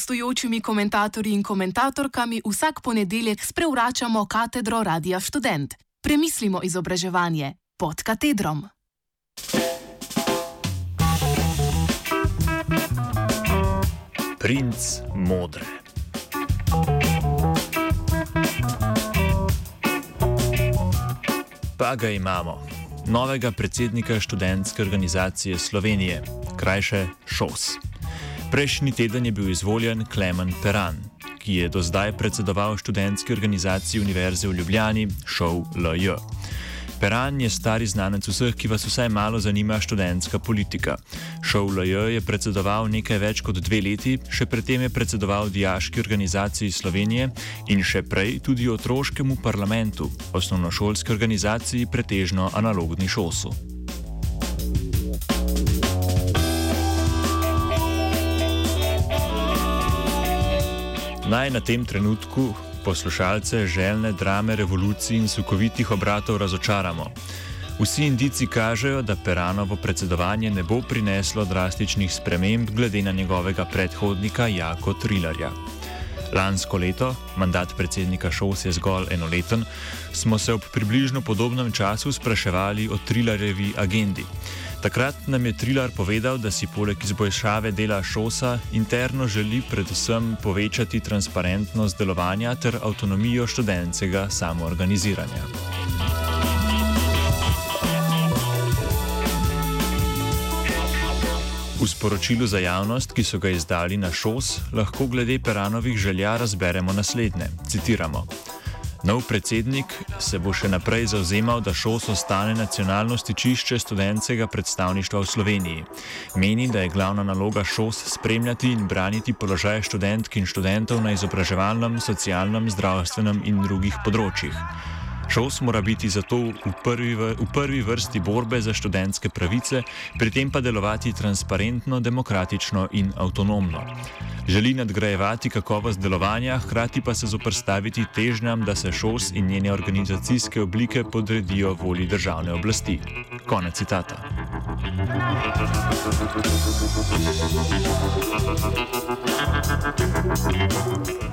gostujočimi komentatorji in komentatorkami vsak ponedeljek sprevračamo katedro Radia Student. Premislimo izobraževanje pod katedrom. Princ modre. Pa ga imamo, novega predsednika študentske organizacije Slovenije, krajše ŠOS. Prejšnji teden je bil izvoljen Klemen Peran, ki je do zdaj predsedoval študentski organizaciji Univerze v Ljubljani, ŠOV LJ. Peran je stari znanec vseh, ki vas vsaj malo zanima študentska politika. ŠOV LJ je predsedoval nekaj več kot dve leti, še predtem je predsedoval Dijaški organizaciji Slovenije in še prej tudi otroškemu parlamentu, osnovnošolski organizaciji pretežno analogni šosu. Naj na tem trenutku poslušalce željne drame revolucij in sukovitih obratov razočaramo. Vsi indici kažejo, da Peranovo predsedovanje ne bo prineslo drastičnih sprememb glede na njegovega predhodnika Jako Trilarja. Lansko leto, mandat predsednika Šos je zgolj enoleten, smo se ob približno podobnem času spraševali o Trilarjevi agendi. Takrat nam je Trilar povedal, da si poleg izboljšave dela šosa interno želi predvsem povečati transparentnost delovanja ter avtonomijo študentskega samoorganiziranja. V sporočilu za javnost, ki so ga izdali na šos, lahko glede Peranovih želja razberemo naslednje. Citiramo. Nov predsednik se bo še naprej zauzemal, da ŠOS ostane nacionalno stičišče študentskega predstavništva v Sloveniji. Meni, da je glavna naloga ŠOS spremljati in braniti položaje študentk in študentov na izobraževalnem, socialnem, zdravstvenem in drugih področjih. Šos mora biti zato v prvi, v prvi vrsti borbe za študentske pravice, pri tem pa delovati transparentno, demokratično in avtonomno. Želi nadgrajevati kakovost delovanja, hkrati pa se zoprstaviti težnjam, da se šos in njene organizacijske oblike podredijo volji državne oblasti. Konec citata.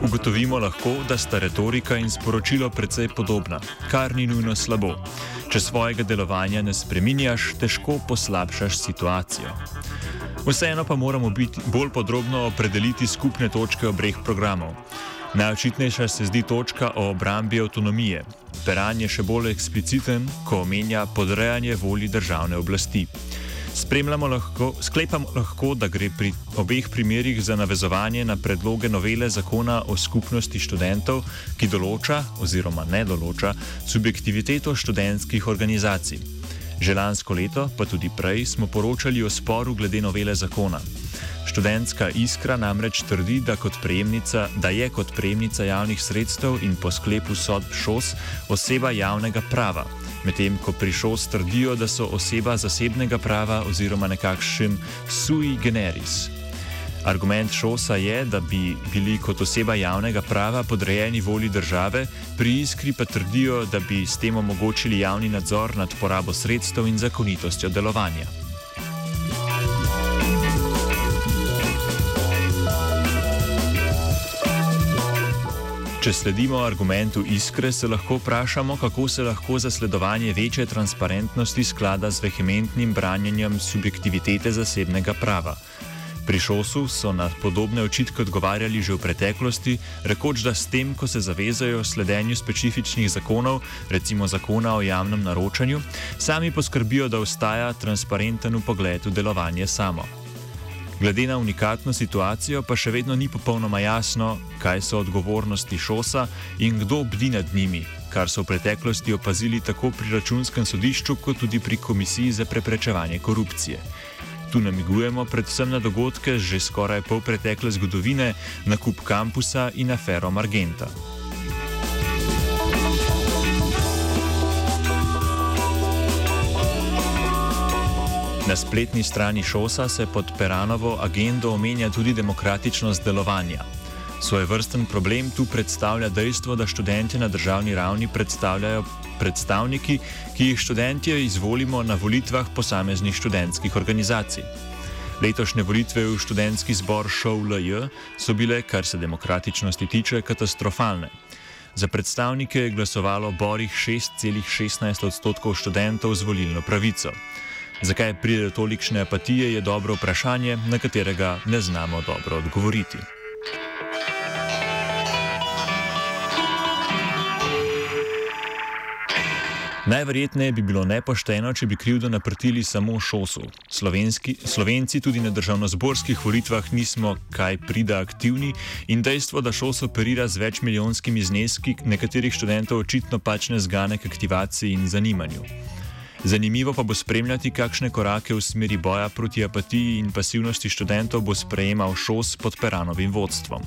Ugotovimo lahko, da sta retorika in sporočilo precej podobna, kar ni nujno slabo. Če svojega delovanja ne spreminjaš, težko poslabšaš situacijo. Vseeno pa moramo biti bolj podrobno opredeliti skupne točke obreh programov. Najočitnejša se zdi točka o obrambi avtonomije. Peran je še bolj ekspliciten, ko omenja podrejanje volji državne oblasti. Lahko, sklepamo lahko, da gre pri obeh primerjih za navezovanje na predloge novele zakona o skupnosti študentov, ki določa oziroma ne določa subjektiviteto študentskih organizacij. Že lansko leto, pa tudi prej, smo poročali o sporu glede novele zakona. Študentska iskra namreč trdi, da, da je kot prejemnica javnih sredstev in po sklepu sodb ŠOS oseba javnega prava medtem ko pri ŠOS trdijo, da so oseba zasebnega prava oziroma nekakšen sui generis. Argument ŠOS-a je, da bi bili kot oseba javnega prava podrejeni volji države, pri iskri pa trdijo, da bi s tem omogočili javni nadzor nad porabo sredstev in zakonitostjo delovanja. Če sledimo argumentu iskre, se lahko vprašamo, kako se lahko zasledovanje večje transparentnosti sklada z vehementnim branjenjem subjektivitete zasebnega prava. Pri Šosu so na podobne očitke odgovarjali že v preteklosti, rekoč, da s tem, ko se zavezajo sledenju specifičnih zakonov, recimo zakona o javnem naročanju, sami poskrbijo, da ostaja transparenten v pogledu delovanje samo. Glede na unikatno situacijo pa še vedno ni popolnoma jasno, kaj so odgovornosti šosa in kdo bdi nad njimi, kar so v preteklosti opazili tako pri računskem sodišču, kot tudi pri Komisiji za preprečevanje korupcije. Tu namigujemo predvsem na dogodke že skoraj pol pretekle zgodovine, nakup kampusa in afero Margenta. Na spletni strani Šosa se pod Peranovo agendo omenja tudi demokratičnost delovanja. Svoj vrsten problem tu predstavlja dejstvo, da študente na državni ravni predstavljajo predstavniki, ki jih študentje izvolimo na volitvah posameznih študentskih organizacij. Letošnje volitve v študentski zbor ŠOLJ so bile, kar se demokratičnosti tiče, katastrofalne. Za predstavnike je glasovalo borih 6,16 odstotkov študentov z volilno pravico. Zakaj pride do tolikšne apatije, je dobro vprašanje, na katerega ne znamo dobro odgovoriti. Najverjetneje bi bilo nepošteno, če bi krivdo naprtili samo šosu. Slovenski, Slovenci tudi na državno-zborskih volitvah nismo kaj prida aktivni in dejstvo, da šos operira z večmilijonskimi zneski, nekaterih študentov očitno pač ne zgane k aktivaciji in zanimanju. Zanimivo pa bo spremljati, kakšne korake v smeri boja proti apatiji in pasivnosti študentov bo sprejemal šos pod Peranovim vodstvom.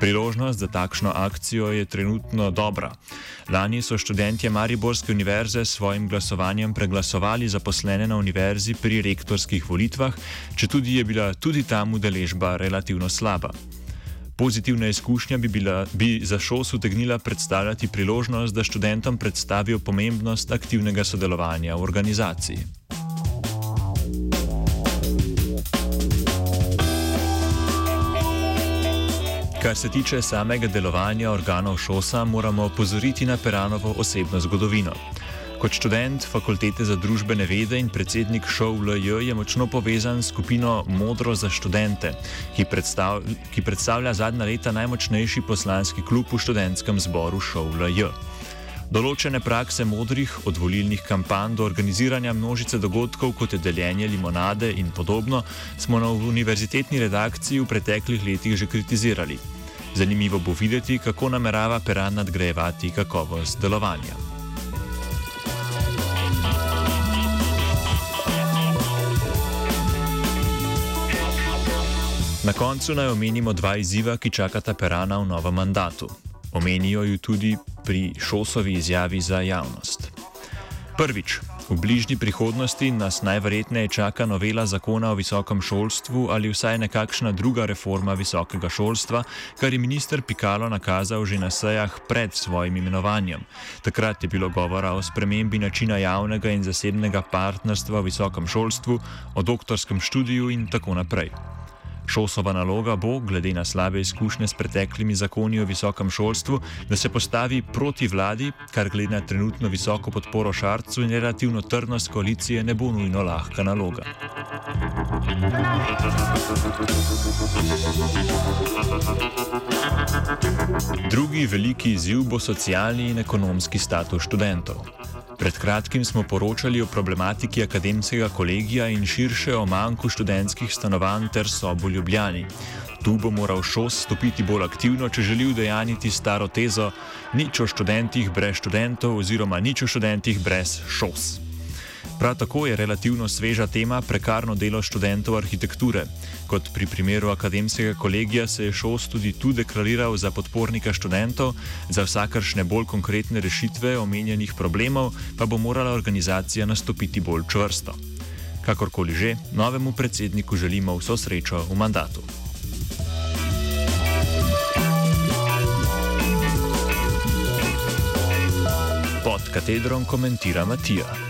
Priložnost za takšno akcijo je trenutno dobra. Lani so študentje Mariborske univerze s svojim glasovanjem preglasovali zaposlene na univerzi pri rektorskih volitvah, če tudi je bila tudi tam udeležba relativno slaba. Pozitivna izkušnja bi, bila, bi za šos utegnila predstavljati priložnost, da študentom predstavijo pomembnost aktivnega sodelovanja v organizaciji. Kar se tiče samega delovanja organov šosa, moramo opozoriti na Peranovo osebno zgodovino. Kot študent fakultete za družbene vede in predsednik ŠOVLJ je močno povezan s skupino Modro za študente, ki, predstav, ki predstavlja zadnja leta najmočnejši poslanski klub v študentskem zboru ŠOVLJ. Določene prakse modrih, od volilnih kampanj do organiziranja množice dogodkov, kot je deljenje limonade in podobno, smo na univerzitetni redakciji v preteklih letih že kritizirali. Zanimivo bo videti, kako namerava Peran nadgrajevati kakovost delovanja. Na koncu naj omenimo dva izziva, ki čakata Perana v novem mandatu. Omenijo ju tudi pri Šosovi izjavi za javnost. Prvič, v bližnji prihodnosti nas najverjetneje čaka novela zakona o visokem šolstvu ali vsaj nekakšna druga reforma visokega šolstva, kar je minister Pikalo nakazal že na sejah pred svojim imenovanjem. Takrat je bilo govora o spremembi načina javnega in zasebnega partnerstva v visokem šolstvu, o doktorskem študiju in tako naprej. Šosova naloga bo, glede na slabe izkušnje s preteklimi zakoni o visokem šolstvu, da se postavi proti vladi, kar glede na trenutno visoko podporo Šarcu in relativno trdnost koalicije ne bo nujno lahka naloga. Drugi veliki izziv bo socialni in ekonomski status študentov. Pred kratkim smo poročali o problematiki akademskega kolegija in širše o manjku študentskih stanovanj ter sobo Ljubljani. Tu bo moral šos stopiti bolj aktivno, če želi udejaniti staro tezo: nič o študentih brez študentov oziroma nič o študentih brez šos. Prav tako je relativno sveža tema prekarno delo študentov arhitekture. Kot pri primeru akademskega kolegija se je Šos tudi tu deklariral za podpornika študentov, za vsakršne bolj konkretne rešitve omenjenih problemov pa bo morala organizacija nastopiti bolj čvrsto. Kakorkoli že, novemu predsedniku želimo vso srečo v mandatu. Pod katedrom komentira Matija.